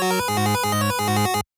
Música